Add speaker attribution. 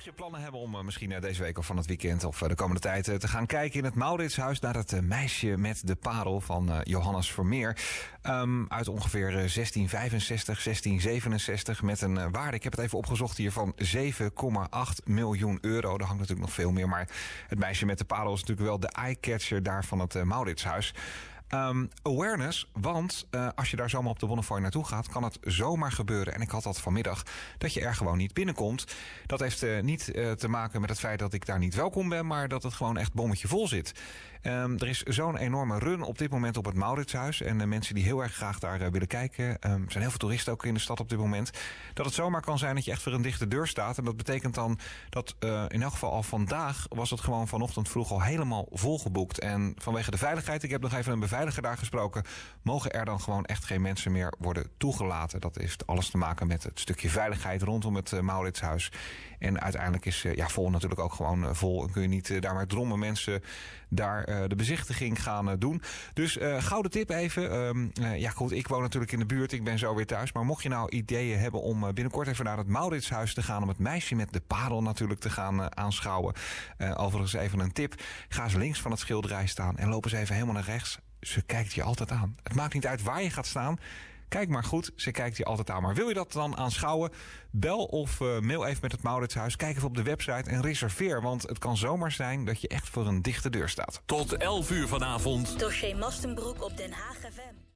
Speaker 1: mocht je plannen hebben om misschien deze week of van het weekend of de komende tijd te gaan kijken in het Mauritshuis naar het meisje met de parel van Johannes Vermeer. Um, uit ongeveer 1665, 1667 met een waarde, ik heb het even opgezocht hier, van 7,8 miljoen euro. Er hangt natuurlijk nog veel meer, maar het meisje met de parel is natuurlijk wel de eye-catcher daar van het Mauritshuis. Um, awareness, want uh, als je daar zomaar op de Bonnefoy naartoe gaat, kan het zomaar gebeuren. En ik had dat vanmiddag, dat je er gewoon niet binnenkomt. Dat heeft uh, niet uh, te maken met het feit dat ik daar niet welkom ben, maar dat het gewoon echt bommetje vol zit. Um, er is zo'n enorme run op dit moment op het Mauritshuis. En de mensen die heel erg graag daar willen kijken, er zijn heel veel toeristen ook in de stad op dit moment. Dat het zomaar kan zijn dat je echt voor een dichte deur staat. En dat betekent dan dat in elk geval al vandaag was het gewoon vanochtend vroeg al helemaal volgeboekt. En vanwege de veiligheid, ik heb nog even een beveiliging veiliger daar gesproken, mogen er dan gewoon echt geen mensen meer worden toegelaten. Dat heeft alles te maken met het stukje veiligheid rondom het uh, Mauritshuis. En uiteindelijk is uh, ja, vol natuurlijk ook gewoon uh, vol. En kun je niet daar maar drommen mensen daar de bezichtiging gaan doen. Dus gouden tip even. Um, ja goed, ik woon natuurlijk in de buurt. Ik ben zo weer thuis. Maar mocht je nou ideeën hebben om binnenkort even naar het Mauritshuis te gaan. Om het meisje met de parel natuurlijk te gaan aanschouwen. overigens even een tip. Ga eens links van het schilderij staan en loop eens even helemaal naar rechts ze kijkt je altijd aan. Het maakt niet uit waar je gaat staan. Kijk maar goed, ze kijkt je altijd aan. Maar wil je dat dan aanschouwen? Bel of uh, mail even met het Mauritshuis. Kijk even op de website en reserveer. Want het kan zomaar zijn dat je echt voor een dichte deur staat.
Speaker 2: Tot 11 uur vanavond.
Speaker 3: Dossier Mastenbroek op Den Haag FM.